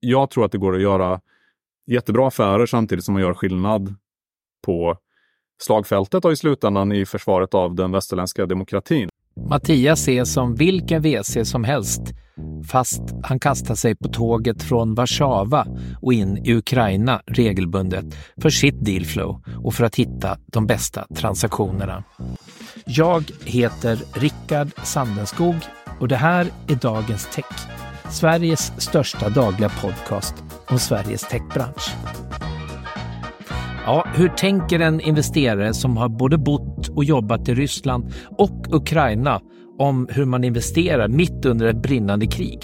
jag tror att det går att göra jättebra affärer samtidigt som man gör skillnad på slagfältet och i slutändan i försvaret av den västerländska demokratin. Mattias är som vilken WC som helst, fast han kastar sig på tåget från Warszawa och in i Ukraina regelbundet för sitt dealflow och för att hitta de bästa transaktionerna. Jag heter Rickard Sandenskog och det här är Dagens Tech, Sveriges största dagliga podcast om Sveriges techbransch. Ja, hur tänker en investerare som har både bott och jobbat i Ryssland och Ukraina om hur man investerar mitt under ett brinnande krig?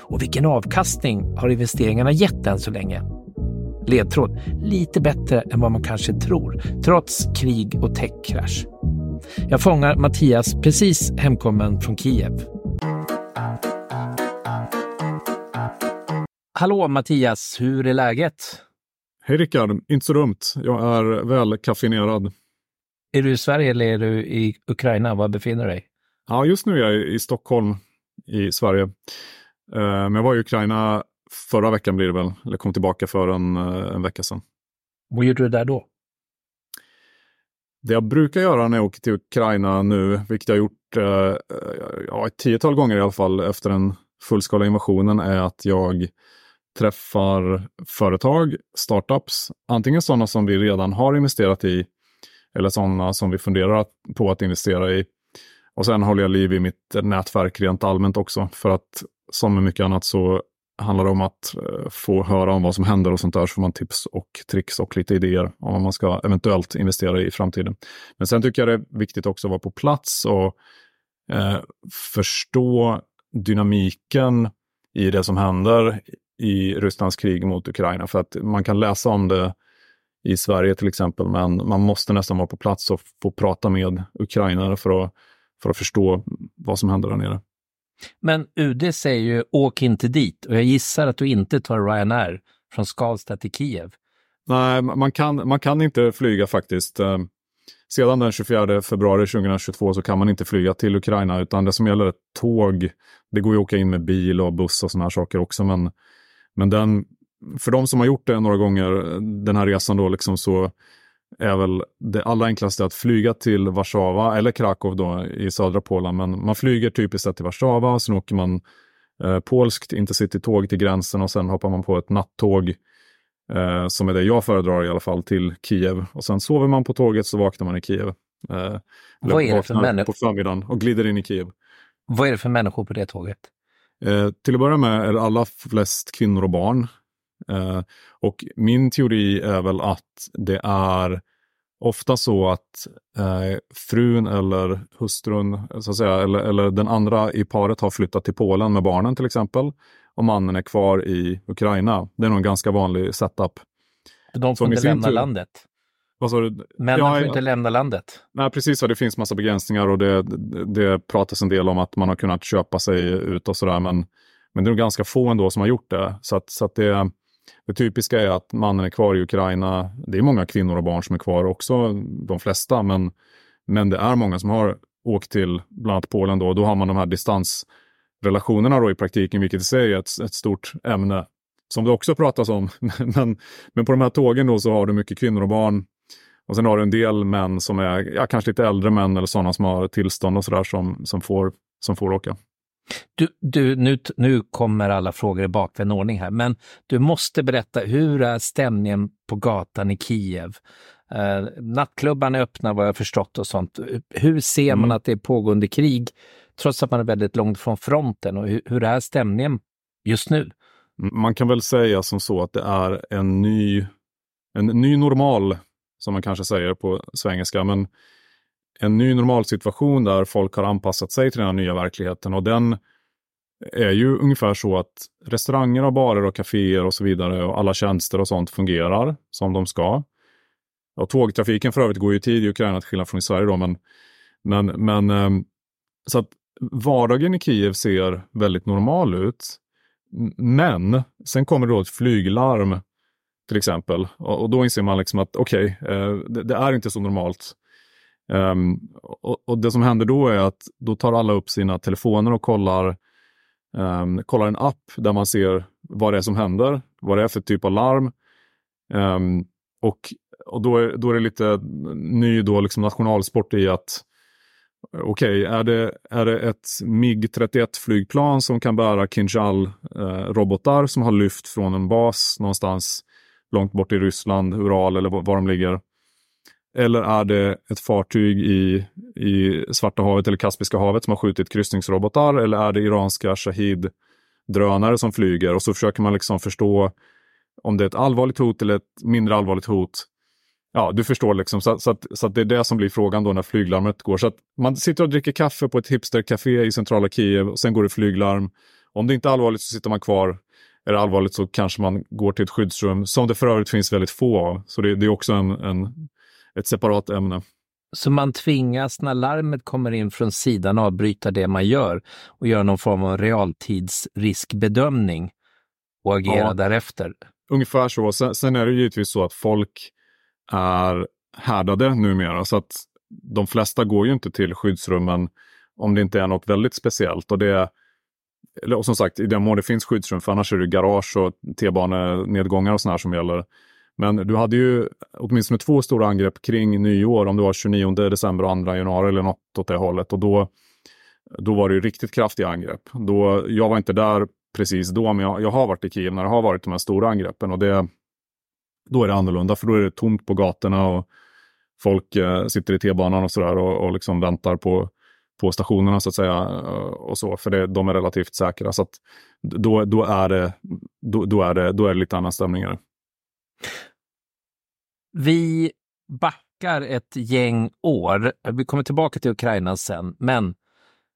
Och vilken avkastning har investeringarna gett än så länge? Ledtråd, lite bättre än vad man kanske tror, trots krig och techkrasch. Jag fångar Mattias precis hemkommen från Kiev. Hallå Mattias, hur är läget? Hej Rickard, inte så dumt. Jag är väl kaffinerad. Är du i Sverige eller är du i Ukraina? Var befinner du dig? Ja, just nu är jag i Stockholm i Sverige. Eh, men jag var i Ukraina förra veckan blir det väl, eller kom tillbaka för en, eh, en vecka sedan. Vad gjorde du där då? Det jag brukar göra när jag åker till Ukraina nu, vilket jag har gjort eh, ja, ett tiotal gånger i alla fall efter den fullskaliga invasionen, är att jag träffar företag, startups, antingen sådana som vi redan har investerat i eller sådana som vi funderar på att investera i. Och sen håller jag liv i mitt nätverk rent allmänt också för att som med mycket annat så handlar det om att eh, få höra om vad som händer och sånt där så får man tips och tricks och lite idéer om vad man ska eventuellt investera i i framtiden. Men sen tycker jag det är viktigt också att vara på plats och eh, förstå dynamiken i det som händer i Rysslands krig mot Ukraina. För att man kan läsa om det i Sverige till exempel, men man måste nästan vara på plats och få prata med ukrainare för att, för att förstå vad som händer där nere. Men UD säger ju åk inte dit och jag gissar att du inte tar Ryanair från Skavsta till Kiev. Nej, man kan, man kan inte flyga faktiskt. Eh, sedan den 24 februari 2022 så kan man inte flyga till Ukraina, utan det som gäller är tåg. Det går ju att åka in med bil och buss och sådana här saker också, men men den, för de som har gjort det några gånger, den här resan då, liksom så är väl det allra enklaste att flyga till Warszawa eller Krakow då i södra Polen. Men man flyger typiskt sett till Warszawa, sen åker man eh, polskt intercity-tåg till gränsen och sen hoppar man på ett nattåg eh, som är det jag föredrar i alla fall, till Kiev. Och sen sover man på tåget så vaknar man i Kiev. Eh, Vad är det för människor? På förmiddagen och glider in i Kiev. Vad är det för människor på det tåget? Eh, till att börja med är det alla flest kvinnor och barn. Eh, och min teori är väl att det är ofta så att eh, frun eller hustrun, så att säga, eller, eller den andra i paret har flyttat till Polen med barnen till exempel. Och mannen är kvar i Ukraina. Det är nog en ganska vanlig setup. De får inte lämna landet? Vad sa du? Männen ja, får inte lämna landet. Nej, precis. Det finns massa begränsningar och det, det pratas en del om att man har kunnat köpa sig ut och sådär. Men, men det är nog ganska få ändå som har gjort det. Så, att, så att det, det typiska är att mannen är kvar i Ukraina. Det är många kvinnor och barn som är kvar också, de flesta. Men, men det är många som har åkt till bland annat Polen då. Då har man de här distansrelationerna då i praktiken, vilket i sig är ett, ett stort ämne som det också pratas om. men, men på de här tågen då så har du mycket kvinnor och barn och sen har du en del män som är ja, kanske lite äldre män eller sådana som har tillstånd och sådär som, som, får, som får åka. Du, du, nu, nu kommer alla frågor i bakvänd ordning här, men du måste berätta, hur är stämningen på gatan i Kiev? Eh, nattklubbarna är öppna vad jag förstått och sånt. Hur ser man mm. att det är pågående krig trots att man är väldigt långt från fronten och hur, hur är stämningen just nu? Man kan väl säga som så att det är en ny, en ny normal som man kanske säger på svengelska. Men en ny normalsituation där folk har anpassat sig till den här nya verkligheten och den är ju ungefär så att restauranger och barer och kaféer och så vidare och alla tjänster och sånt fungerar som de ska. Och tågtrafiken för övrigt går ju i tid i Ukraina till skillnad från i Sverige då, men, men, men ehm, så att vardagen i Kiev ser väldigt normal ut. Men sen kommer då ett flyglarm till exempel. Och, och då inser man liksom att okej, okay, eh, det, det, är inte så normalt. Um, och, och, det som händer då är att då tar alla upp sina telefoner och kollar, um, kollar en app där man ser vad det är som händer, vad det är för typ av larm. Um, och och då, är, då är det lite ny då liksom nationalsport i att Okej, okay, är, det, är det ett MIG-31 flygplan som kan bära Kinjal-robotar eh, som har lyft från en bas någonstans långt bort i Ryssland, Ural eller var de ligger? Eller är det ett fartyg i, i Svarta havet eller Kaspiska havet som har skjutit kryssningsrobotar? Eller är det iranska Shahid-drönare som flyger? Och så försöker man liksom förstå om det är ett allvarligt hot eller ett mindre allvarligt hot. Ja, du förstår liksom. Så, så, att, så att det är det som blir frågan då när flyglarmet går. Så att man sitter och dricker kaffe på ett hipstercafé i centrala Kiev och sen går det flyglarm. Om det inte är allvarligt så sitter man kvar. Är det allvarligt så kanske man går till ett skyddsrum som det för övrigt finns väldigt få av. Så det, det är också en, en, ett separat ämne. Så man tvingas när larmet kommer in från sidan avbryta det man gör och göra någon form av realtidsriskbedömning och agera ja, därefter? Ungefär så. Sen, sen är det givetvis så att folk är härdade numera. Så att de flesta går ju inte till skyddsrummen om det inte är något väldigt speciellt. Och det och som sagt, i den mån det finns skyddsrum, för annars är det garage och T-banenedgångar och sådana som gäller. Men du hade ju åtminstone två stora angrepp kring nyår, om det var 29 december och 2 januari eller något åt det hållet. Och då, då var det ju riktigt kraftiga angrepp. Då, jag var inte där precis då, men jag, jag har varit i Kiev när det har varit de här stora angreppen. Och det, då är det annorlunda, för då är det tomt på gatorna och folk eh, sitter i T-banan och sådär och, och liksom väntar på, på stationerna så att säga. Och så, för det, de är relativt säkra. Så då, då, är det, då, då, är det, då är det lite annan stämning. Vi backar ett gäng år. Vi kommer tillbaka till Ukraina sen, men,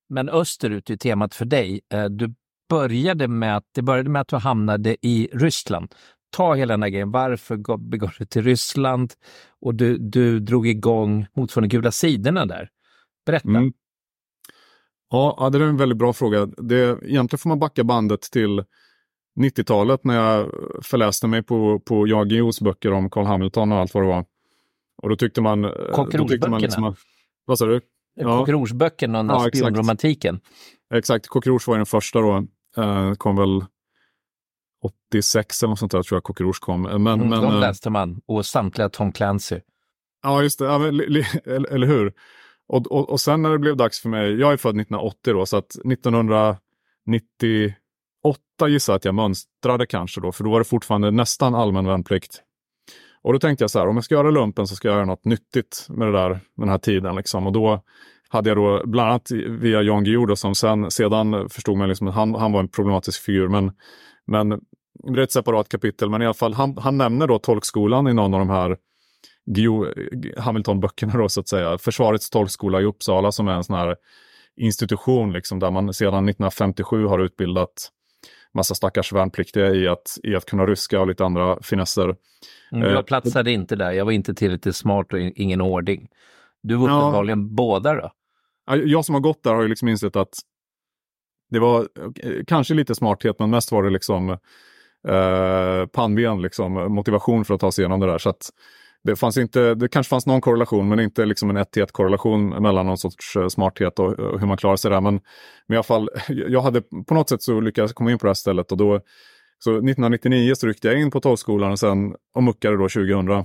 men österut är temat för dig. Eh, du började med att, det började med att du hamnade i Ryssland ta hela den här grejen. Varför begav du till Ryssland? Och du, du drog igång motsvarande gula sidorna där. Berätta. Mm. Ja, det är en väldigt bra fråga. Det, egentligen får man backa bandet till 90-talet när jag förläste mig på, på Jan Guillous böcker om Carl Hamilton och allt vad det var. Och då tyckte man... Kockrorsböckerna? Liksom, vad sa du? Ja. Kockrorsböckerna och ja, spionromantiken. Exakt. Kockroch var den första då. Uh, kom väl 86 eller något sånt där tror jag Kokerouche kom. Men, mm, men, de eh, läste man och samtliga Tom Clancy. Ja, just det. Ja, men, eller hur? Och, och, och sen när det blev dags för mig, jag är född 1980 då, så att 1998 gissar jag att jag mönstrade kanske då, för då var det fortfarande nästan allmän värnplikt. Och då tänkte jag så här, om jag ska göra lumpen så ska jag göra något nyttigt med det där, den här tiden liksom. Och då hade jag då, bland annat via Jan Guillou som sen, sedan förstod man liksom att han, han var en problematisk figur, men men det är ett separat kapitel, men i alla fall han, han nämner då tolkskolan i någon av de här Hamilton-böckerna då så att säga. Försvarets tolkskola i Uppsala som är en sån här institution liksom där man sedan 1957 har utbildat massa stackars värnpliktiga i att, i att kunna ryska och lite andra finesser. Mm, jag eh, platsade eh, inte där, jag var inte tillräckligt smart och ingen ordning. Du var uppenbarligen ja, båda då? Jag som har gått där har ju liksom insett att det var eh, kanske lite smarthet, men mest var det liksom eh, pannben, liksom, motivation för att ta sig igenom det där. Så att det, fanns inte, det kanske fanns någon korrelation, men inte liksom en 1 till 1 korrelation mellan någon sorts eh, smarthet och, och hur man klarar sig där. Men, men i alla fall, jag hade på något sätt så lyckats komma in på det här stället och då så 1999 så ryckte jag in på tolvskolan och sen och muckade då 2000.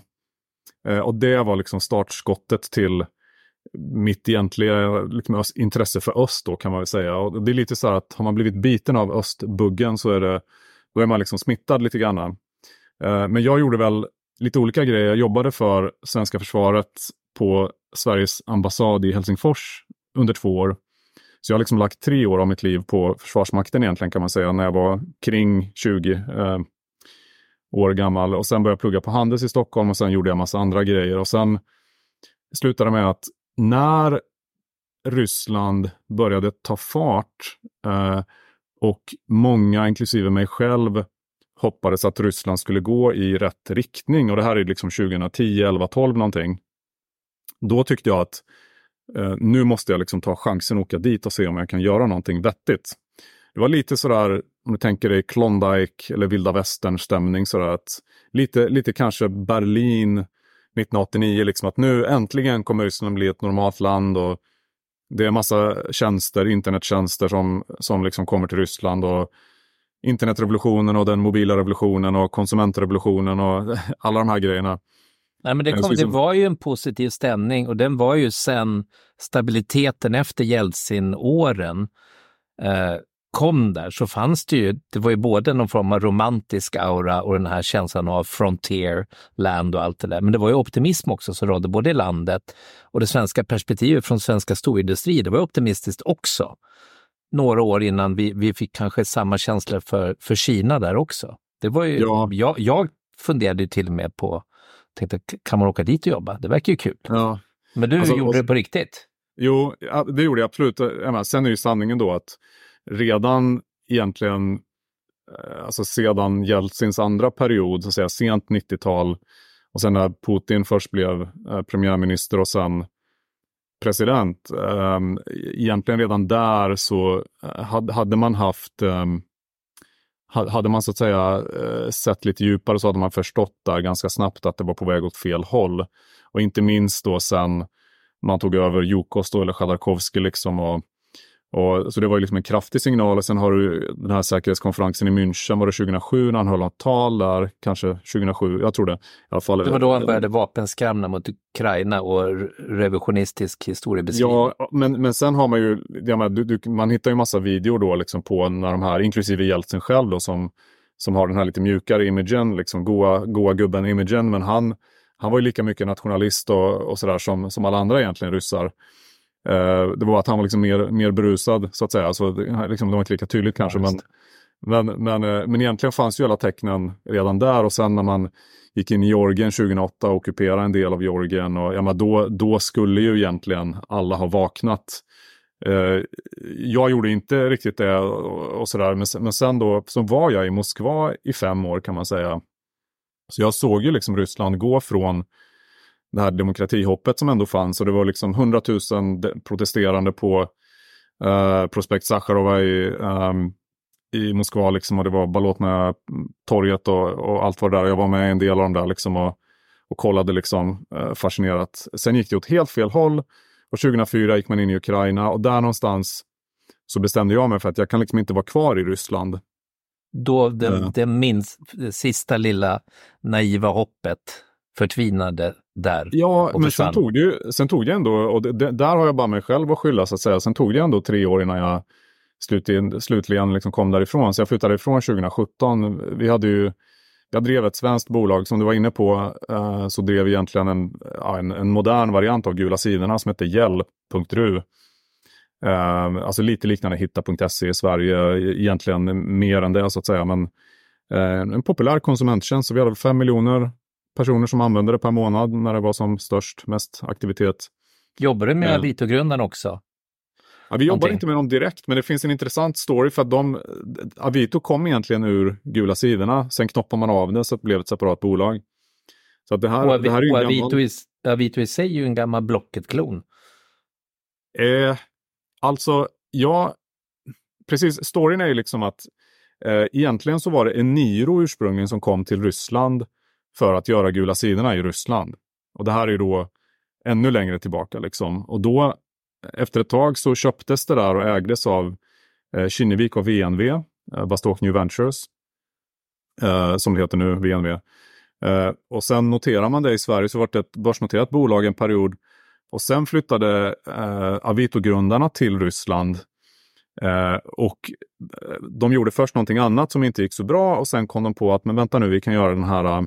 Eh, och det var liksom startskottet till mitt egentliga liksom, intresse för öst då kan man väl säga. Och det är lite så här att har man blivit biten av östbuggen så är det, då är man liksom smittad lite grann. Eh, men jag gjorde väl lite olika grejer. Jag jobbade för svenska försvaret på Sveriges ambassad i Helsingfors under två år. Så jag har liksom lagt tre år av mitt liv på Försvarsmakten egentligen kan man säga, när jag var kring 20 eh, år gammal. Och sen började jag plugga på Handels i Stockholm och sen gjorde jag massa andra grejer. Och sen slutade med att när Ryssland började ta fart eh, och många, inklusive mig själv, hoppades att Ryssland skulle gå i rätt riktning. Och det här är liksom 2010, 11, 12 någonting. Då tyckte jag att eh, nu måste jag liksom ta chansen och åka dit och se om jag kan göra någonting vettigt. Det var lite sådär, om du tänker dig Klondike eller vilda västern stämning, sådär att lite, lite kanske Berlin 1989, liksom att nu äntligen kommer Ryssland bli ett normalt land och det är massa tjänster, internettjänster som, som liksom kommer till Ryssland och internetrevolutionen och den mobila revolutionen och konsumentrevolutionen och alla de här grejerna. Nej, men det, kom, det var ju en positiv stämning och den var ju sen stabiliteten efter Jeltsin-åren eh, kom där så fanns det ju, det var ju både någon form av romantisk aura och den här känslan av frontier, land och allt det där. Men det var ju optimism också som rådde både i landet och det svenska perspektivet från svenska storindustri, det var optimistiskt också. Några år innan vi, vi fick kanske samma känsla för, för Kina där också. Det var ju, ja. jag, jag funderade till och med på, tänkte, kan man åka dit och jobba? Det verkar ju kul. Ja. Men du alltså, gjorde och, det på riktigt? Jo, det gjorde jag absolut. Sen är ju sanningen då att redan egentligen, eh, alltså sedan Jeltsins andra period, så att säga sent 90-tal, och sen när Putin först blev eh, premiärminister och sen president. Um, egentligen redan där så eh, hade, hade man haft um, hade man så att säga eh, sett lite djupare så hade man förstått där ganska snabbt att det var på väg åt fel håll. Och inte minst då sen man tog över Jukos då eller Chodorkovskij liksom och och, så det var liksom en kraftig signal. Och sen har du den här säkerhetskonferensen i München, var det 2007 när han höll något tal där? Kanske 2007, jag tror det. I alla fall. Det var då han började vapenskramla mot Ukraina och revisionistisk historiebeskrivning. Ja, men, men sen har man ju, menar, du, du, man hittar ju massa videor då liksom på när de här, inklusive Jeltsin själv då, som, som har den här lite mjukare imagen, liksom goa, goa gubben-imagen, men han, han var ju lika mycket nationalist och, och sådär som, som alla andra egentligen ryssar. Uh, det var att han var liksom mer, mer berusad så att säga. Så det, liksom, det var inte lika tydligt kanske. Ja, men, men, men, uh, men egentligen fanns ju alla tecknen redan där och sen när man gick in i Georgien 2008 och ockuperade en del av Georgien och ja, men då, då skulle ju egentligen alla ha vaknat. Uh, jag gjorde inte riktigt det och, och sådär, men, men sen då så var jag i Moskva i fem år kan man säga. Så jag såg ju liksom Ryssland gå från det här demokratihoppet som ändå fanns och det var liksom hundratusen protesterande på uh, Prospekt Sacharova i, um, i Moskva liksom och det var Balotna torget och, och, allt var där. Jag var med i en del av dem där liksom och, och kollade liksom uh, fascinerat. Sen gick det åt helt fel håll och 2004 gick man in i Ukraina och där någonstans så bestämde jag mig för att jag kan liksom inte vara kvar i Ryssland. Då det, uh. det minst, det sista lilla naiva hoppet förtvinade där. Ja, men sen tog, det ju, sen tog det ändå, och det, det, där har jag bara mig själv att skylla så att säga. Sen tog det ändå tre år innan jag slutligen, slutligen liksom kom därifrån. Så jag flyttade ifrån 2017. Vi hade ju, jag drev ett svenskt bolag, som du var inne på, eh, så drev vi egentligen en, en, en, modern variant av Gula sidorna som hette Gäll.ru. Eh, alltså lite liknande Hitta.se i Sverige, egentligen mer än det så att säga. Men eh, en populär konsumenttjänst, så vi hade fem miljoner personer som använde det per månad när det var som störst, mest aktivitet. Jobbar du med eh. Avito-grundarna också? Ja, vi jobbar Någonting. inte med dem direkt, men det finns en intressant story för att de, Avito kom egentligen ur gula sidorna. Sen knoppade man av det så att det blev ett separat bolag. Så att det här, det här är ju och Avito, gammal... i, Avito i sig är ju en gammal Blocket-klon. Eh, alltså, ja, precis. Storyn är ju liksom att eh, egentligen så var det Eniro ursprungligen som kom till Ryssland för att göra gula sidorna i Ryssland. Och det här är då ännu längre tillbaka liksom. Och då efter ett tag så köptes det där och ägdes av eh, Kinnevik och VNV, eh, Bastok New Ventures, eh, som det heter nu, VNV. Eh, och sen noterar man det i Sverige så var det ett börsnoterat bolag en period och sen flyttade eh, Avito-grundarna till Ryssland Eh, och eh, de gjorde först någonting annat som inte gick så bra och sen kom de på att men vänta nu, vi kan göra den här eh,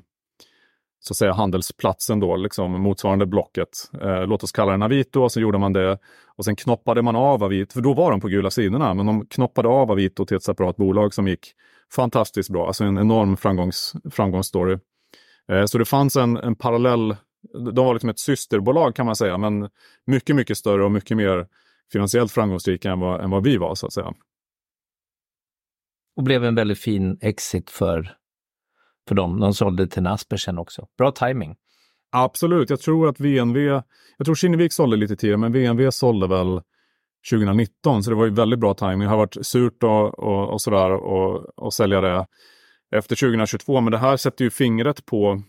så att säga handelsplatsen då, liksom motsvarande blocket. Eh, låt oss kalla den Avito och så gjorde man det. Och sen knoppade man av Avito, för då var de på gula sidorna, men de knoppade av Avito till ett separat bolag som gick fantastiskt bra, alltså en enorm framgångs, framgångsstory. Eh, så det fanns en, en parallell, de var liksom ett systerbolag kan man säga, men mycket, mycket större och mycket mer finansiellt framgångsrika än vad, än vad vi var så att säga. Och blev en väldigt fin exit för för dem. De sålde till Nasper sen också. Bra timing. Absolut, jag tror att VNV, jag tror Kinnevik sålde lite tidigare, men VNV sålde väl 2019, så det var ju väldigt bra timing. Det har varit surt och, och, och sådär och, och sälja det efter 2022, men det här sätter ju fingret på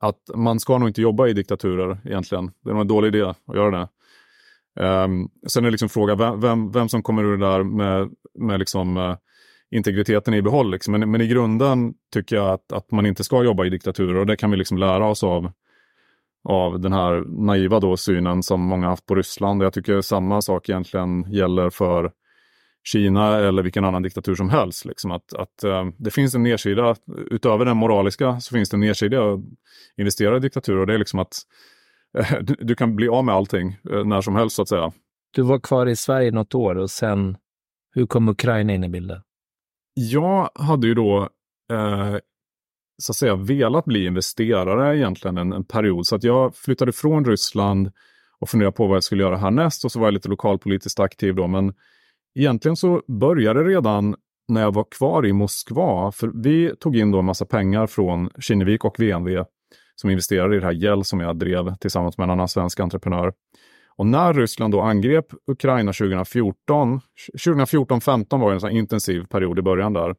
att man ska nog inte jobba i diktaturer egentligen. Det är nog en dålig idé att göra det. Um, sen är det liksom fråga vem, vem, vem, som kommer ur det där med, med liksom uh, integriteten i behåll. Liksom. Men, men, i grunden tycker jag att, att man inte ska jobba i diktaturer och det kan vi liksom lära oss av, av den här naiva då synen som många haft på Ryssland. Jag tycker samma sak egentligen gäller för Kina eller vilken annan diktatur som helst. Liksom att, att äh, det finns en nedsida, utöver den moraliska, så finns det en nedsida att investera i diktaturer. Och det är liksom att äh, du, du, kan bli av med allting äh, när som helst så att säga. Du var kvar i Sverige något år och sen, hur kom Ukraina in i bilden? Jag hade ju då eh, så att säga velat bli investerare egentligen en, en period. Så att jag flyttade från Ryssland och funderade på vad jag skulle göra härnäst. Och så var jag lite lokalpolitiskt aktiv då. Men egentligen så började det redan när jag var kvar i Moskva. För vi tog in då en massa pengar från Kinnevik och VNV som investerade i det här Gäll som jag drev tillsammans med en annan svensk entreprenör. Och när Ryssland då angrep Ukraina 2014, 2014-15 var en sån intensiv period i början där.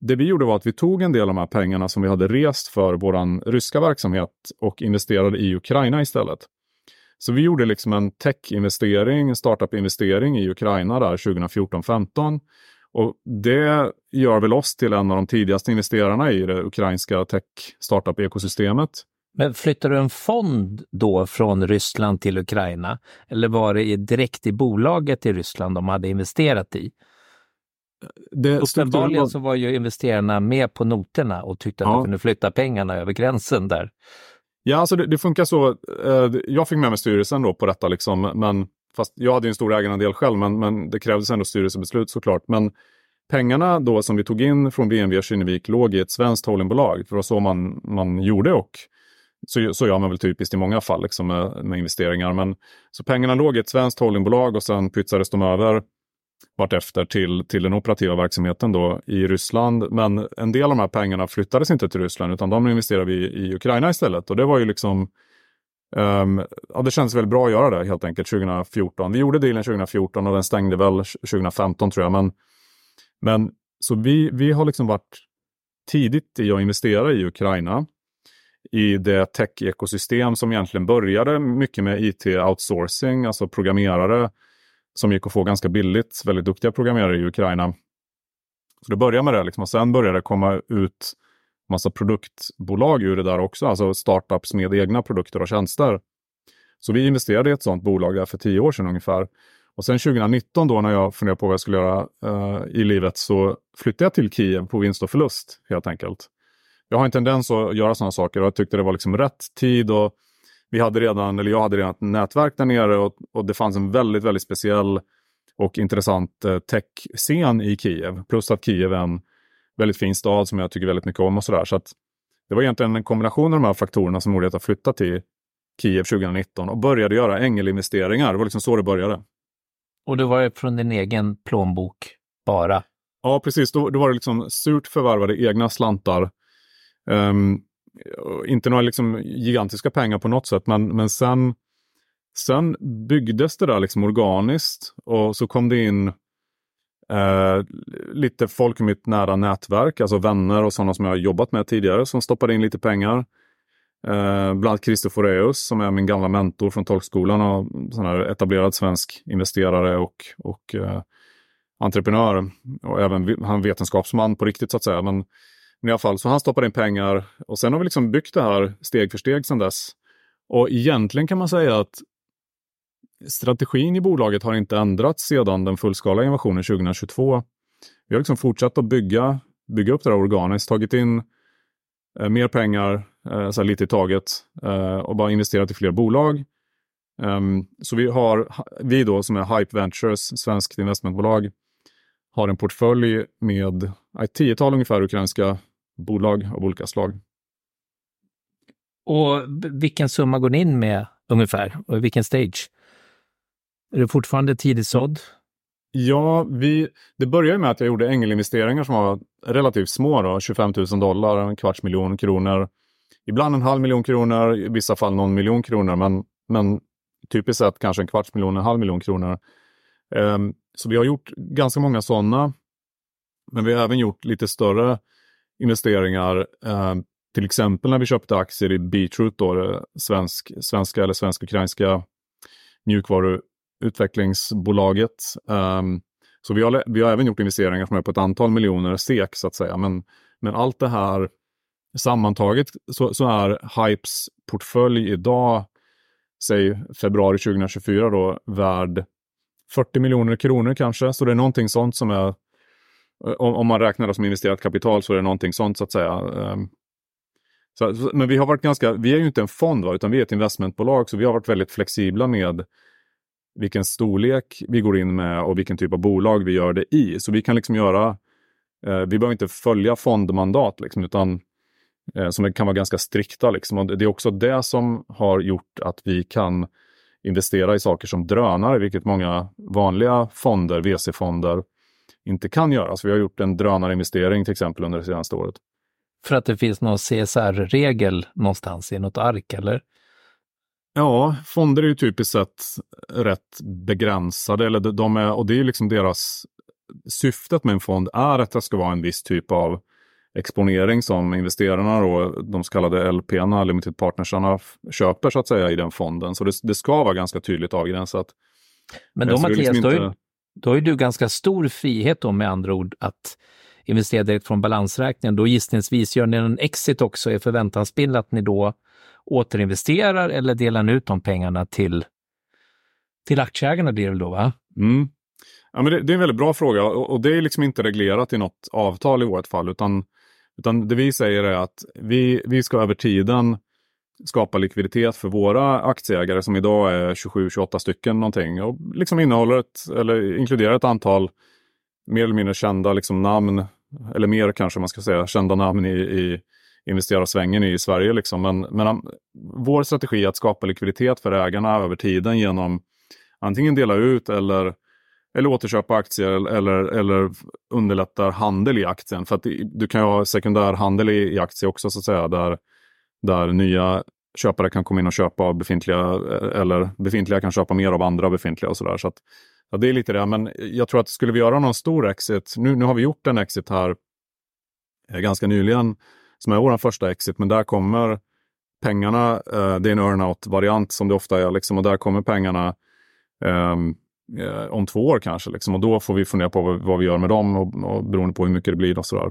Det vi gjorde var att vi tog en del av de här pengarna som vi hade rest för vår ryska verksamhet och investerade i Ukraina istället. Så vi gjorde liksom en tech-investering, en startup-investering i Ukraina där 2014-15. Och det gör väl oss till en av de tidigaste investerarna i det ukrainska tech-startup-ekosystemet. Men flyttade du en fond då från Ryssland till Ukraina? Eller var det direkt i bolaget i Ryssland de hade investerat i? Uppenbarligen så var ju investerarna med på noterna och tyckte att ja. de kunde flytta pengarna över gränsen där. Ja, alltså det, det funkar så. Eh, jag fick med mig styrelsen då på detta, liksom, men fast jag hade en stor ägarandel själv, men, men det krävdes ändå styrelsebeslut såklart. Men pengarna då som vi tog in från BNV och Kinnevik låg i ett svenskt holdingbolag. För det var så man, man gjorde och så, så gör man väl typiskt i många fall liksom med, med investeringar. Men, så pengarna låg i ett svenskt holdingbolag och sen pytsades de över vartefter till, till den operativa verksamheten då i Ryssland. Men en del av de här pengarna flyttades inte till Ryssland utan de investerade vi i Ukraina istället. Och det var ju liksom um, ja, det kändes väldigt bra att göra det helt enkelt 2014. Vi gjorde dealen 2014 och den stängde väl 2015 tror jag. Men, men så vi, vi har liksom varit tidigt i att investera i Ukraina i det tech-ekosystem som egentligen började mycket med IT-outsourcing, alltså programmerare som gick att få ganska billigt. Väldigt duktiga programmerare i Ukraina. Så det började med det liksom. och sen började det komma ut massa produktbolag ur det där också, alltså startups med egna produkter och tjänster. Så vi investerade i ett sådant bolag där för tio år sedan ungefär. Och sen 2019 då när jag funderade på vad jag skulle göra uh, i livet så flyttade jag till Kiev på vinst och förlust helt enkelt. Jag har en tendens att göra sådana saker och jag tyckte det var liksom rätt tid och vi hade redan, eller jag hade redan ett nätverk där nere och, och det fanns en väldigt, väldigt speciell och intressant eh, tech-scen i Kiev. Plus att Kiev är en väldigt fin stad som jag tycker väldigt mycket om och sådär. Så att det var egentligen en kombination av de här faktorerna som gjorde att jag flyttade till Kiev 2019 och började göra ängelinvesteringar. Det var liksom så det började. Och det var från din egen plånbok bara? Ja, precis. Då, då var det liksom surt förvärvade egna slantar. Um, inte några liksom gigantiska pengar på något sätt, men, men sen, sen byggdes det där liksom organiskt och så kom det in eh, lite folk i mitt nära nätverk, alltså vänner och sådana som jag har jobbat med tidigare som stoppade in lite pengar. Eh, bland annat Christer Foreus som är min gamla mentor från tolkskolan och sån här etablerad svensk investerare och, och eh, entreprenör och även han vetenskapsman på riktigt så att säga. Men men i alla fall, så han stoppade in pengar och sen har vi liksom byggt det här steg för steg sedan dess. Och egentligen kan man säga att strategin i bolaget har inte ändrats sedan den fullskaliga invasionen 2022. Vi har liksom fortsatt att bygga, bygga upp det här organiskt, tagit in eh, mer pengar, eh, så lite i taget, eh, och bara investerat i fler bolag. Um, så vi har, vi då som är Hype Ventures, svenskt investmentbolag, har en portfölj med ett tiotal ungefär ukrainska bolag av olika slag. Och vilken summa går ni in med ungefär och i vilken stage? Är det fortfarande tidigt sådd? Ja, vi, det började med att jag gjorde ängelinvesteringar som var relativt små, då, 25 000 dollar, en kvarts miljon kronor. Ibland en halv miljon kronor, i vissa fall någon miljon kronor, men, men typiskt sett kanske en kvarts miljon, en halv miljon kronor. Um, så vi har gjort ganska många sådana. Men vi har även gjort lite större investeringar. Eh, till exempel när vi köpte aktier i Beatroot, då, det svensk, svenska eller svensk-ukrainska mjukvaruutvecklingsbolaget. Eh, Så vi har, vi har även gjort investeringar som är på ett antal miljoner SEK så att säga. Men, men allt det här sammantaget så, så är Hypes portfölj idag, säg februari 2024 då, värd 40 miljoner kronor kanske. Så det är någonting sånt som är, Eh, om, om man räknar det som investerat kapital så är det någonting sånt så att säga. Ehm, så, men vi har varit ganska, vi är ju inte en fond va, utan vi är ett investmentbolag så vi har varit väldigt flexibla med vilken storlek vi går in med och vilken typ av bolag vi gör det i. Så vi kan liksom göra, eh, vi behöver inte följa fondmandat liksom, utan eh, som kan vara ganska strikta. Liksom. Och det är också det som har gjort att vi kan investera i saker som drönare, vilket många vanliga fonder, VC-fonder, inte kan göra. Så vi har gjort en drönarinvestering till exempel under det senaste året. För att det finns någon CSR-regel någonstans i något ark, eller? Ja, fonder är ju typiskt sett rätt begränsade, eller de är, och det är liksom deras syftet med en fond är att det ska vara en viss typ av exponering som investerarna då, de så kallade LP'na, limited partnersarna, köper så att säga i den fonden. Så det, det ska vara ganska tydligt avgränsat. Men då Mattias, liksom inte då, har ju du ganska stor frihet då med andra ord att investera direkt från balansräkningen. Då gissningsvis gör ni en exit också, är förväntansbild att ni då återinvesterar eller delar ut de pengarna till, till aktieägarna blir det då va? Mm. Ja, men det, det, är en väldigt bra fråga och, och, det är liksom inte reglerat i något avtal i vårt fall utan, utan det vi säger är att vi, vi ska över tiden skapa likviditet för våra aktieägare som idag är 27-28 stycken någonting och liksom innehåller ett, eller inkluderar ett antal mer eller mindre kända liksom namn, eller mer kanske man ska säga, kända namn i, i investerarsvängen i Sverige. Liksom. Men, men um, vår strategi är att skapa likviditet för ägarna över tiden genom antingen dela ut eller, eller återköpa aktier eller, eller underlätta handel i aktien. För att du kan ju ha sekundär handel i, i aktier också så att säga, där, där nya köpare kan komma in och köpa av befintliga eh, eller befintliga kan köpa mer av andra befintliga och sådär. Så att, ja, det är lite det, men jag tror att skulle vi göra någon stor exit, nu, nu har vi gjort en exit här eh, ganska nyligen som är vår första exit, men där kommer pengarna, eh, det är en earnout-variant som det ofta är, liksom, och där kommer pengarna ehm, eh, om två år kanske. Liksom, och då får vi fundera på vad, vad vi gör med dem och, och beroende på hur mycket det blir och sådär.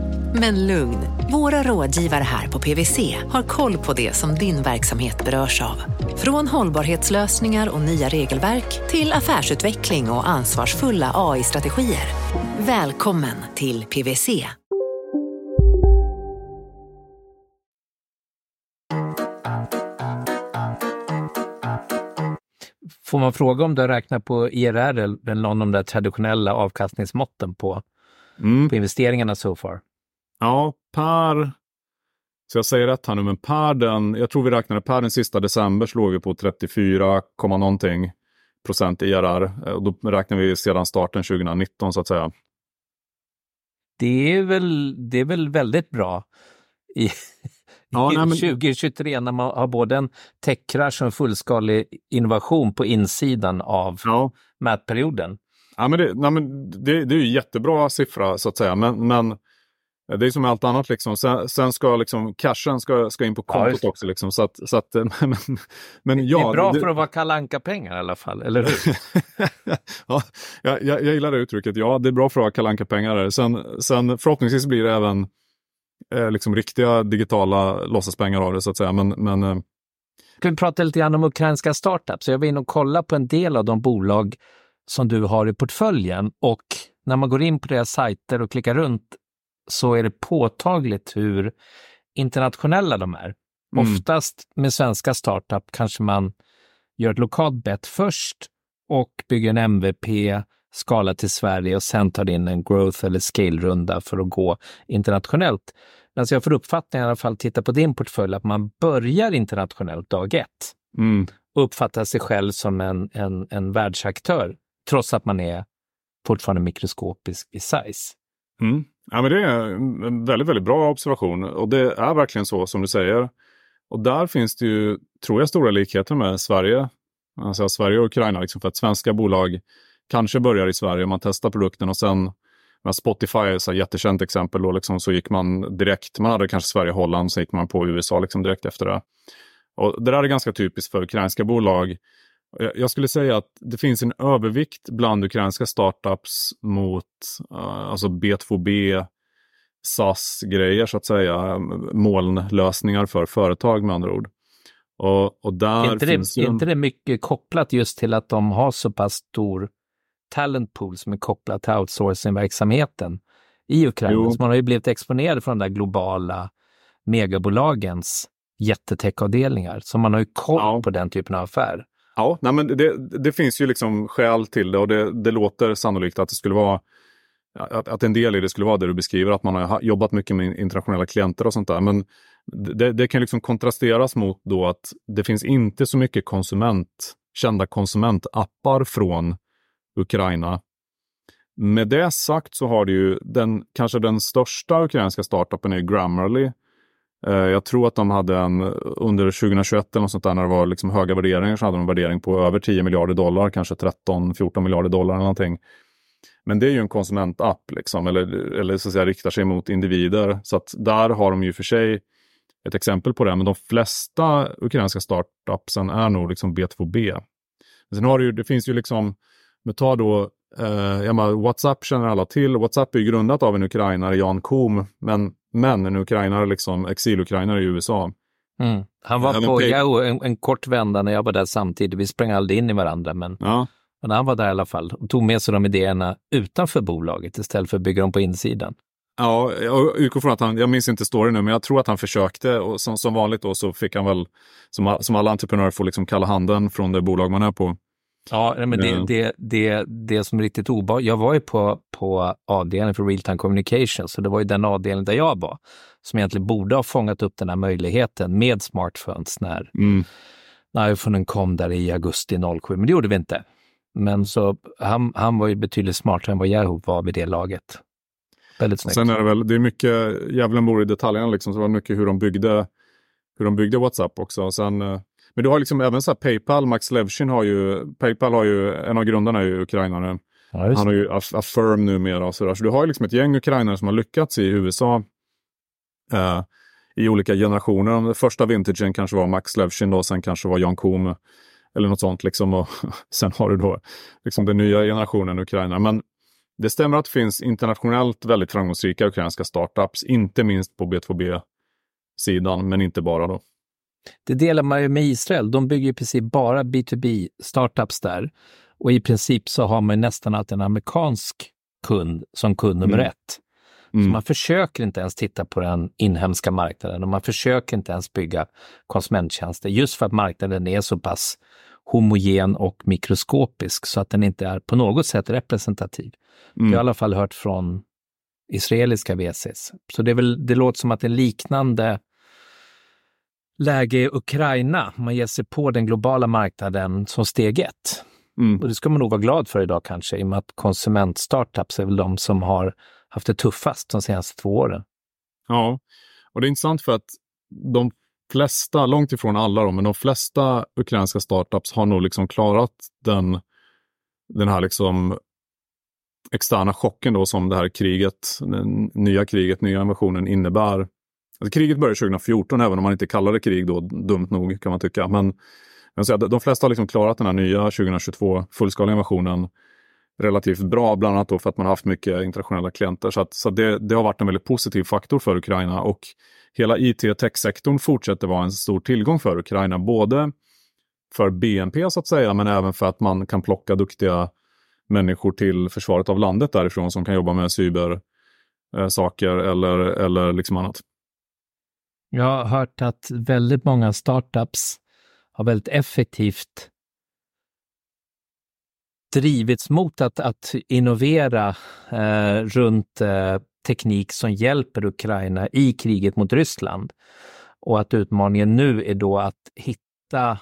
Men lugn, våra rådgivare här på PWC har koll på det som din verksamhet berörs av. Från hållbarhetslösningar och nya regelverk till affärsutveckling och ansvarsfulla AI-strategier. Välkommen till PWC. Får man fråga om du har räknat på IRR eller någon av de där traditionella avkastningsmåtten på, mm. på investeringarna so far? Ja, per, så jag säger rätt här nu, men per den, jag tror vi räknade per den sista december så låg vi på 34, någonting procent IRR. Och då räknar vi sedan starten 2019 så att säga. Det är väl, det är väl väldigt bra i, ja, nej, men... 2023 när man har både en techkrasch och en fullskalig innovation på insidan av ja. mätperioden. Ja, men det, nej, men det, det är ju jättebra siffra så att säga, men, men det är som allt annat, liksom. sen, sen ska liksom, cashen ska, ska in på kontot ja, också. Liksom. Så att, så att, men, men, ja, det är bra det, för att vara kalanka pengar i alla fall, eller hur? ja, jag, jag, jag gillar det uttrycket. Ja, det är bra för att vara kalanka pengar Sen, sen förhoppningsvis blir det även eh, liksom riktiga digitala låtsaspengar av det så att säga. Men, men, eh... Ska vi prata lite grann om ukrainska startups? Jag var inne och kollade på en del av de bolag som du har i portföljen och när man går in på deras sajter och klickar runt så är det påtagligt hur internationella de är. Mm. Oftast med svenska startup kanske man gör ett lokalt bett först och bygger en MVP, skala till Sverige och sen tar in en growth eller scale-runda för att gå internationellt. Men alltså jag får uppfattningen i alla fall, titta på din portfölj, att man börjar internationellt dag ett mm. och uppfattar sig själv som en, en, en världsaktör, trots att man är fortfarande mikroskopisk i size. Mm. Ja, men det är en väldigt, väldigt bra observation och det är verkligen så som du säger. Och där finns det ju, tror jag, stora likheter med Sverige. Alltså Sverige och Ukraina, liksom för att svenska bolag kanske börjar i Sverige, man testar produkten och sen Spotify är ett jättekänt exempel. Då liksom, så gick man direkt, man hade kanske Sverige och Holland, så gick man på USA liksom direkt efter det. Och det där är ganska typiskt för ukrainska bolag. Jag skulle säga att det finns en övervikt bland ukrainska startups mot uh, alltså B2B, SAS-grejer så att säga, molnlösningar för företag med andra ord. Och, och där är inte, finns det, ju... inte det mycket kopplat just till att de har så pass stor talent pool som är kopplad till outsourcing-verksamheten i Ukraina? Så man har ju blivit exponerad för de där globala megabolagens jättetech-avdelningar. Så man har ju koll ja. på den typen av affär. Ja, nej men det, det finns ju liksom skäl till det och det, det låter sannolikt att det skulle vara att, att en del i det skulle vara det du beskriver, att man har jobbat mycket med internationella klienter och sånt där. Men det, det kan liksom kontrasteras mot då att det finns inte så mycket konsument, kända konsumentappar från Ukraina. Med det sagt så har det ju den, kanske den största ukrainska startupen är Grammarly Eh, jag tror att de hade en, under 2021 eller något sånt där, när det var liksom höga värderingar, så hade de en värdering på över 10 miljarder dollar, kanske 13-14 miljarder dollar eller någonting. Men det är ju en konsumentapp, liksom, eller, eller så att säga riktar sig mot individer. Så att där har de ju för sig ett exempel på det, men de flesta ukrainska startupsen är nog liksom B2B. Men sen har det ju, det finns ju liksom, men ta då, eh, WhatsApp känner alla till. WhatsApp är ju grundat av en ukrainare, Jan Koom, men men en ukrainare, liksom exil-ukrainare i USA. Mm. Han var på Yahoo en, en, kort vända när jag var där samtidigt. Vi sprang aldrig in i varandra, men, ja. men han var där i alla fall och tog med sig de idéerna utanför bolaget istället för att bygga dem på insidan. Ja, jag utgår från att han, jag minns inte storyn nu, men jag tror att han försökte och som, som vanligt då så fick han väl, som, som alla entreprenörer får liksom kalla handen från det bolag man är på. Ja, men det, mm. det, det, det som är riktigt obehagligt, jag var ju på, på avdelningen för real time communication, så det var ju den avdelningen där jag var, som egentligen borde ha fångat upp den här möjligheten med smartphones när, mm. när iPhonen kom där i augusti 07, men det gjorde vi inte. Men så han, han var ju betydligt smartare än vad Yahoo var vid det laget. Väldigt snyggt. Sen är det väl, det är mycket, djävulen bor i detaljerna liksom, så det var mycket hur de byggde, hur de byggde WhatsApp också. Sen eh, men du har liksom även så Paypal, Max Levchin har ju, Paypal har ju, en av grundarna är ju ukrainare. Ja, Han har ju Affirm numera och sådär. Så du har liksom ett gäng ukrainare som har lyckats i USA eh, i olika generationer. Den första vintagen kanske var Max Levchin då, sen kanske var Jan Koom eller något sånt liksom. Och sen har du då liksom den nya generationen ukrainare. Men det stämmer att det finns internationellt väldigt framgångsrika ukrainska startups, inte minst på B2B-sidan, men inte bara då. Det delar man ju med Israel. De bygger i princip bara B2B-startups där. Och i princip så har man nästan alltid en amerikansk kund som kund nummer mm. ett. Mm. Så man försöker inte ens titta på den inhemska marknaden och man försöker inte ens bygga konsumenttjänster just för att marknaden är så pass homogen och mikroskopisk så att den inte är på något sätt representativ. Mm. Det har jag i alla fall hört från israeliska VCs. Så det, är väl, det låter som att en liknande läge i Ukraina. Man ger sig på den globala marknaden som steg ett. Mm. Och det ska man nog vara glad för idag kanske, i och med att konsumentstartups är väl de som har haft det tuffast de senaste två åren. Ja, och det är intressant för att de flesta, långt ifrån alla då, men de flesta ukrainska startups har nog liksom klarat den, den här liksom externa chocken då som det här kriget, nya kriget, nya invasionen innebär Alltså, kriget började 2014, även om man inte kallar det krig då, dumt nog kan man tycka. Men, men de flesta har liksom klarat den här nya 2022 fullskaliga invasionen relativt bra, bland annat då för att man har haft mycket internationella klienter. Så, att, så det, det, har varit en väldigt positiv faktor för Ukraina och hela IT och techsektorn fortsätter vara en stor tillgång för Ukraina, både för BNP så att säga, men även för att man kan plocka duktiga människor till försvaret av landet därifrån som kan jobba med cybersaker eh, eller, eller liksom annat. Jag har hört att väldigt många startups har väldigt effektivt drivits mot att, att innovera eh, runt eh, teknik som hjälper Ukraina i kriget mot Ryssland. Och att utmaningen nu är då att hitta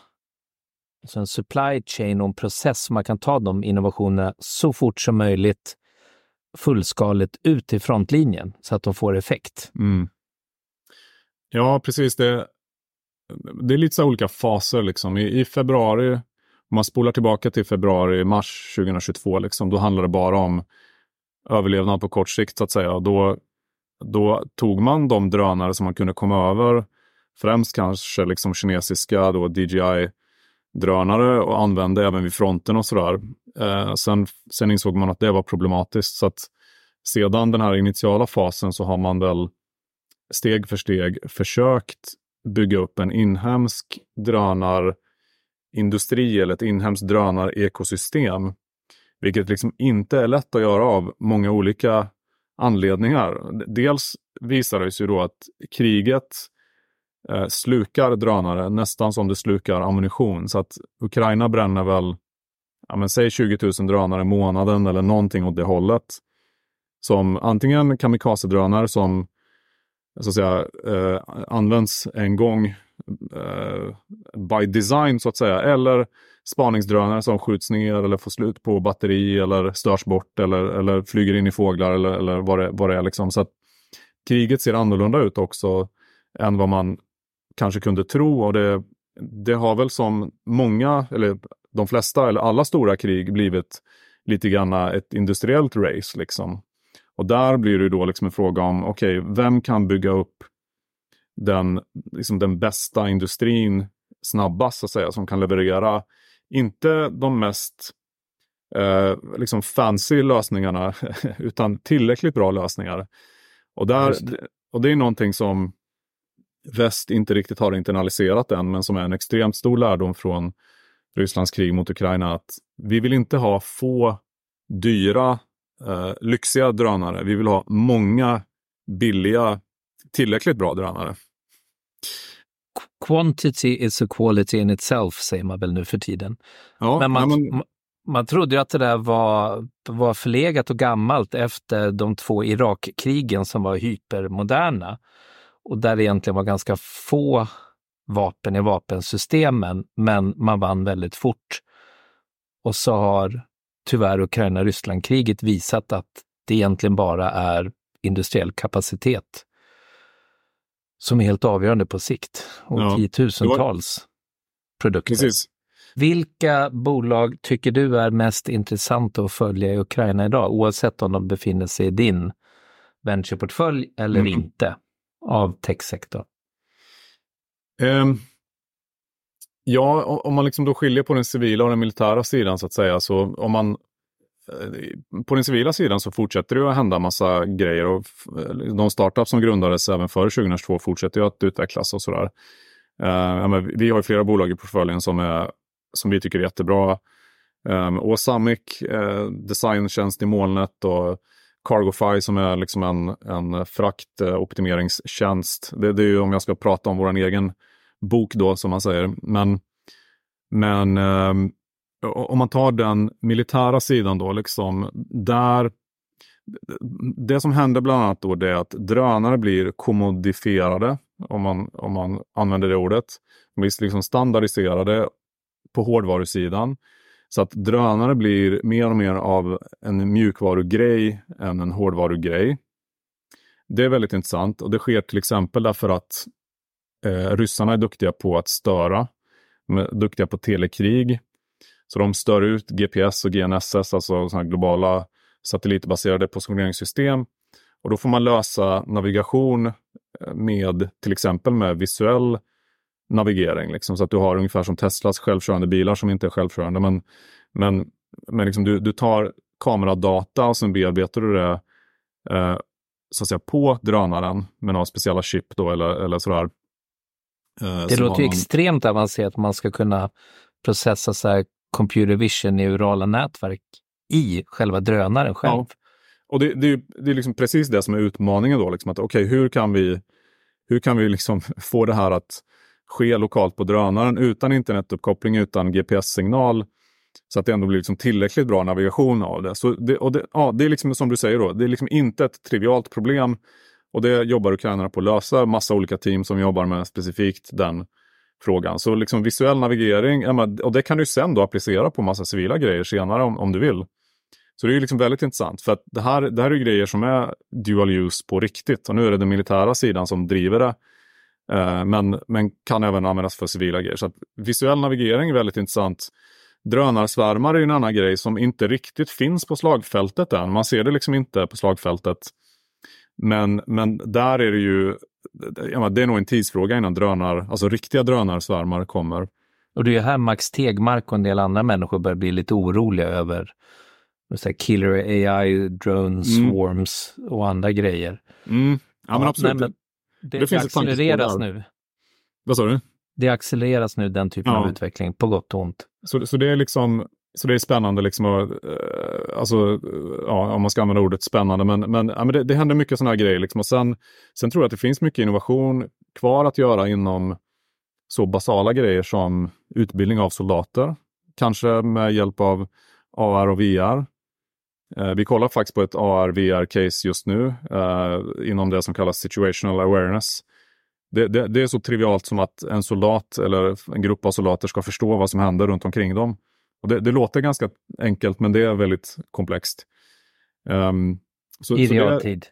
alltså en supply chain och en process så man kan ta de innovationerna så fort som möjligt fullskaligt ut till frontlinjen så att de får effekt. Mm. Ja, precis. Det, det är lite så olika faser. Liksom. I, I, februari, om man spolar tillbaka till februari, mars 2022, liksom, då handlar det bara om överlevnad på kort sikt så att säga. Då, då tog man de drönare som man kunde komma över, främst kanske liksom kinesiska då DJI-drönare och använde även vid fronten och sådär. Eh, sen, sen insåg man att det var problematiskt. så att Sedan den här initiala fasen så har man väl steg för steg försökt bygga upp en inhemsk drönarindustri eller ett inhemskt drönarekosystem. Vilket liksom inte är lätt att göra av många olika anledningar. Dels visar det sig då att kriget eh, slukar drönare nästan som det slukar ammunition. Så att Ukraina bränner väl, ja men säg 20 000 drönare i månaden eller någonting åt det hållet. Som antingen kamikaze-drönare som så att säga, eh, används en gång eh, by design så att säga. Eller spaningsdrönare som skjuts ner eller får slut på batteri eller störs bort eller, eller flyger in i fåglar eller, eller vad, det, vad det är. Liksom. Så att kriget ser annorlunda ut också än vad man kanske kunde tro. Och det, det har väl som många, eller de flesta, eller alla stora krig blivit lite grann ett industriellt race. Liksom. Och där blir det då liksom en fråga om, okej, okay, vem kan bygga upp den, liksom den bästa industrin snabbast, så att säga, som kan leverera, inte de mest eh, liksom fancy lösningarna, utan tillräckligt bra lösningar. Och, där, det. och det är någonting som väst inte riktigt har internaliserat än, men som är en extremt stor lärdom från Rysslands krig mot Ukraina, att vi vill inte ha få dyra uh, lyxiga drönare. Vi vill ha många billiga, tillräckligt bra drönare. Quantity is a quality in itself, säger man väl nu för tiden. Ja, men man, men... man trodde ju att det där var, var förlegat och gammalt efter de två Irakkrigen som var hypermoderna och där det egentligen var ganska få vapen i vapensystemen, men man vann väldigt fort. Och så har tyvärr Ukraina-Ryssland-kriget visat att det egentligen bara är industriell kapacitet som är helt avgörande på sikt och ja, tiotusentals var... produkter. Precis. Vilka bolag tycker du är mest intressanta att följa i Ukraina idag, oavsett om de befinner sig i din ventureportfölj eller mm. inte av techsektorn? Um, ja, om man liksom då skiljer på den civila och den militära sidan så att säga, så om man eh, på den civila sidan så fortsätter det att hända massa grejer och eh, de startups som grundades även före 2022 fortsätter ju att utvecklas och sådär. Uh, vi har flera bolag i portföljen som, är, som vi tycker är jättebra. Ehm, um, Osamic, uh, designtjänst i molnet och Cargofy som är liksom en, en fraktoptimeringstjänst. Det, det är ju om jag ska prata om vår egen bok då som man säger. Men, men eh, om man tar den militära sidan då, liksom där det som händer bland annat då det är att drönare blir kommodifierade, om man, om man använder det ordet. De blir liksom standardiserade på hårdvarusidan. Så att drönare blir mer och mer av en mjukvarugrej än en hårdvarugrej. Det är väldigt intressant och det sker till exempel därför att eh, ryssarna är duktiga på att störa. De är duktiga på telekrig. Så de stör ut GPS och GNSS, alltså såna globala satellitbaserade positioneringssystem. Och då får man lösa navigation eh, med till exempel med visuell navigering. Liksom, så att du har ungefär som Teslas självkörande bilar som inte är självkörande. Men, men, men liksom du, du tar kameradata och sen bearbetar du det eh, så att säga på drönaren med några speciella chip då eller, eller sådär. Eh, det låter man... extremt avancerat man ska kunna processa så här computer vision neurala nätverk i själva drönaren själv. Ja. Och det, det, det är liksom precis det som är utmaningen då, liksom att okej, okay, hur kan vi, hur kan vi liksom få det här att ske lokalt på drönaren utan internetuppkoppling, utan GPS-signal. Så att det ändå blir liksom tillräckligt bra navigation av det. Så det, och det, ja, det är liksom som du säger, då, det är liksom inte ett trivialt problem. Och det jobbar ukrainarna på att lösa. Massa olika team som jobbar med specifikt den frågan. Så liksom visuell navigering, och det kan du sen då applicera på massa civila grejer senare om, om du vill. Så det är liksom väldigt intressant för att det här, det här är grejer som är dual use på riktigt och nu är det den militära sidan som driver det. Eh, men, men kan även användas för civila grejer. Så att visuell navigering är väldigt intressant. Drönarsvärmar är en annan grej som inte riktigt finns på slagfältet än. Man ser det liksom inte på slagfältet. Men, men där är det ju, det är nog en tidsfråga innan drönar, alltså riktiga drönarsvärmar kommer. Och det är här Max Tegmark och en del andra människor börjar bli lite oroliga över så killer AI, drones, mm. swarms och andra grejer. Mm. Ja, men absolut. Nej, men det, det, det accelereras nu. Vad sa du? Det accelereras nu, den typen ja. av utveckling, på gott och ont. Så, så det är liksom så det är spännande, liksom, och, eh, alltså, ja, om man ska använda ordet spännande, men, men, ja, men det, det händer mycket sådana här grejer. Liksom. Och sen, sen tror jag att det finns mycket innovation kvar att göra inom så basala grejer som utbildning av soldater. Kanske med hjälp av AR och VR. Eh, vi kollar faktiskt på ett AR-VR-case just nu eh, inom det som kallas situational awareness. Det, det, det, är så trivialt som att en soldat eller en grupp av soldater ska förstå vad som händer runt omkring dem. Och det, det låter ganska enkelt, men det är väldigt komplext. Um, så, I så realtid?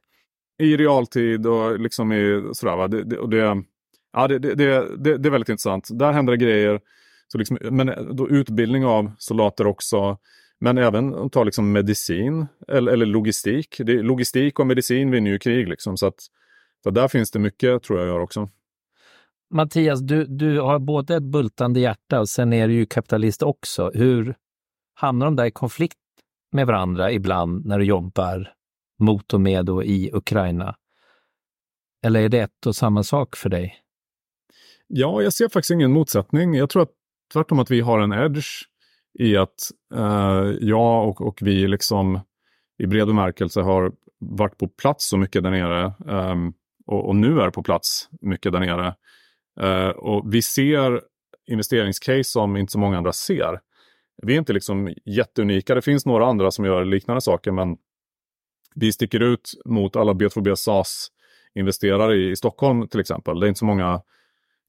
I realtid och liksom i sådär. Va? Det, och det, ja, det, det, det, det är väldigt intressant. Där händer det grejer. Så liksom, men då utbildning av soldater också. Men även ta liksom medicin eller, eller logistik. Det, logistik och medicin vinner ju krig. Liksom, så att, så där finns det mycket tror jag också. Mattias, du, du har både ett bultande hjärta och sen är du ju kapitalist också. Hur hamnar de där i konflikt med varandra ibland när du jobbar mot och med och i Ukraina? Eller är det ett och samma sak för dig? Ja, jag ser faktiskt ingen motsättning. Jag tror att tvärtom att vi har en edge i att eh, jag och, och vi liksom i bred bemärkelse har varit på plats så mycket där nere eh, och, och, nu är på plats mycket där nere. Uh, och vi ser investeringscase som inte så många andra ser. Vi är inte liksom jätteunika. Det finns några andra som gör liknande saker, men vi sticker ut mot alla B2B SAS-investerare i, i Stockholm till exempel. Det är inte så många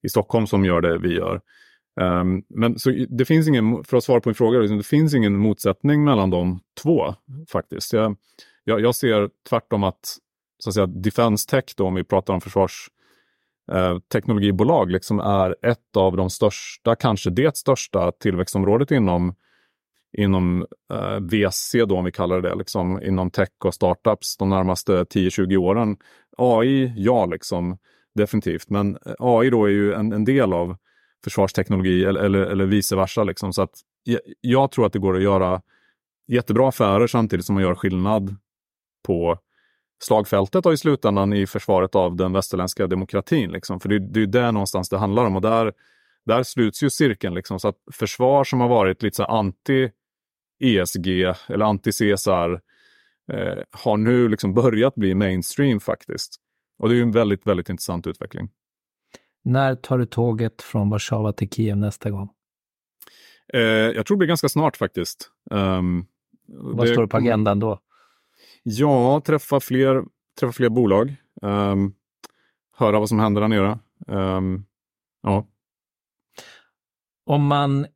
i Stockholm som gör det vi gör. Um, men så det finns ingen, för att svara på en fråga, liksom, det finns ingen motsättning mellan de två faktiskt. Jag, jag, jag ser tvärtom att, så att säga, Defense Tech då, om vi pratar om försvars eh, liksom är ett av de största, kanske det största tillväxtområdet inom inom eh, VC då, om vi kallar det det, liksom, inom tech och startups de närmaste 10-20 åren. AI, ja, liksom, definitivt. Men eh, AI då är ju en, en del av försvarsteknologi eller, eller, eller vice versa. Liksom. Så att jag, jag, tror att det går att göra jättebra affärer samtidigt som man gör skillnad på slagfältet och i slutändan i försvaret av den västerländska demokratin. Liksom. För det, det är där någonstans det handlar om och där, där sluts ju cirkeln. Liksom. Så att försvar som har varit lite så anti ESG eller anti CSR eh, har nu liksom börjat bli mainstream faktiskt. Och det är ju en väldigt, väldigt intressant utveckling. När tar du tåget från Warszawa till Kiev nästa gång? Eh, jag tror det blir ganska snart faktiskt. Um, Vad det, står det på agendan då? Ja, träffa fler, träffa fler bolag. Um, höra vad som händer där nere. Um, ja. Om man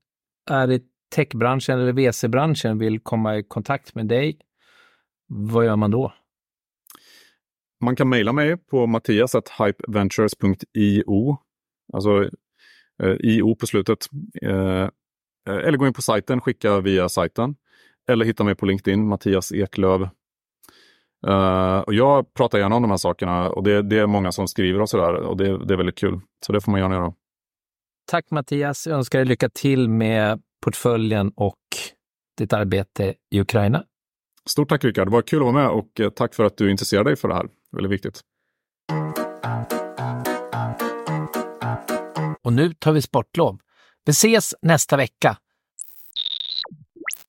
är i techbranschen eller VC-branschen vill komma i kontakt med dig, vad gör man då? Man kan mejla mig på mattias.hypeventures.io. Alltså eh, io på slutet. Eh, eller gå in på sajten, skicka via sajten. Eller hitta mig på LinkedIn, Mattias Eklöv. Uh, och jag pratar gärna om de här sakerna och det, det är många som skriver och sådär och det, det, är väldigt kul. Så det får man gärna göra. Tack Mattias, jag önskar dig lycka till med portföljen och ditt arbete i Ukraina. Stort tack Rickard, det var kul att vara med och eh, tack för att du intresserar dig för det här. Väldigt viktigt. Och nu tar vi sportlov. Vi ses nästa vecka.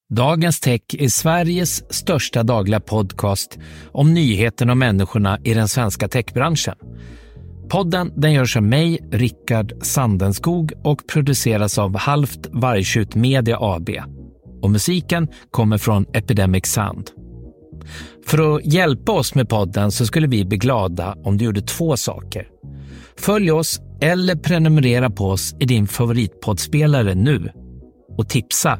Dagens Tech är Sveriges största dagliga podcast om nyheterna och människorna i den svenska techbranschen. Podden den görs av mig, Rickard Sandenskog och produceras av Halvt Vargtjut Media AB. Och musiken kommer från Epidemic Sound. För att hjälpa oss med podden så skulle vi bli glada om du gjorde två saker. Följ oss eller prenumerera på oss i din favoritpoddspelare nu och tipsa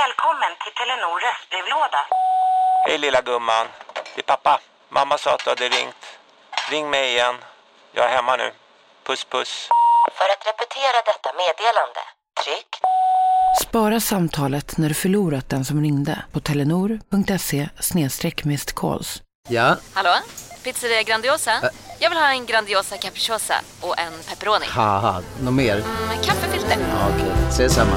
Välkommen till Telenor röstbrevlåda. Hej lilla gumman. Det är pappa. Mamma sa att du hade ringt. Ring mig igen. Jag är hemma nu. Puss puss. För att repetera detta meddelande, tryck Spara samtalet när du förlorat den som ringde på telenor.se calls. Ja, Hallå? Pizzeria Grandiosa? Jag vill ha en Grandiosa capriciosa och en pepperoni. haha, något mer? Med kaffefilter. Ja, Okej, ses samma.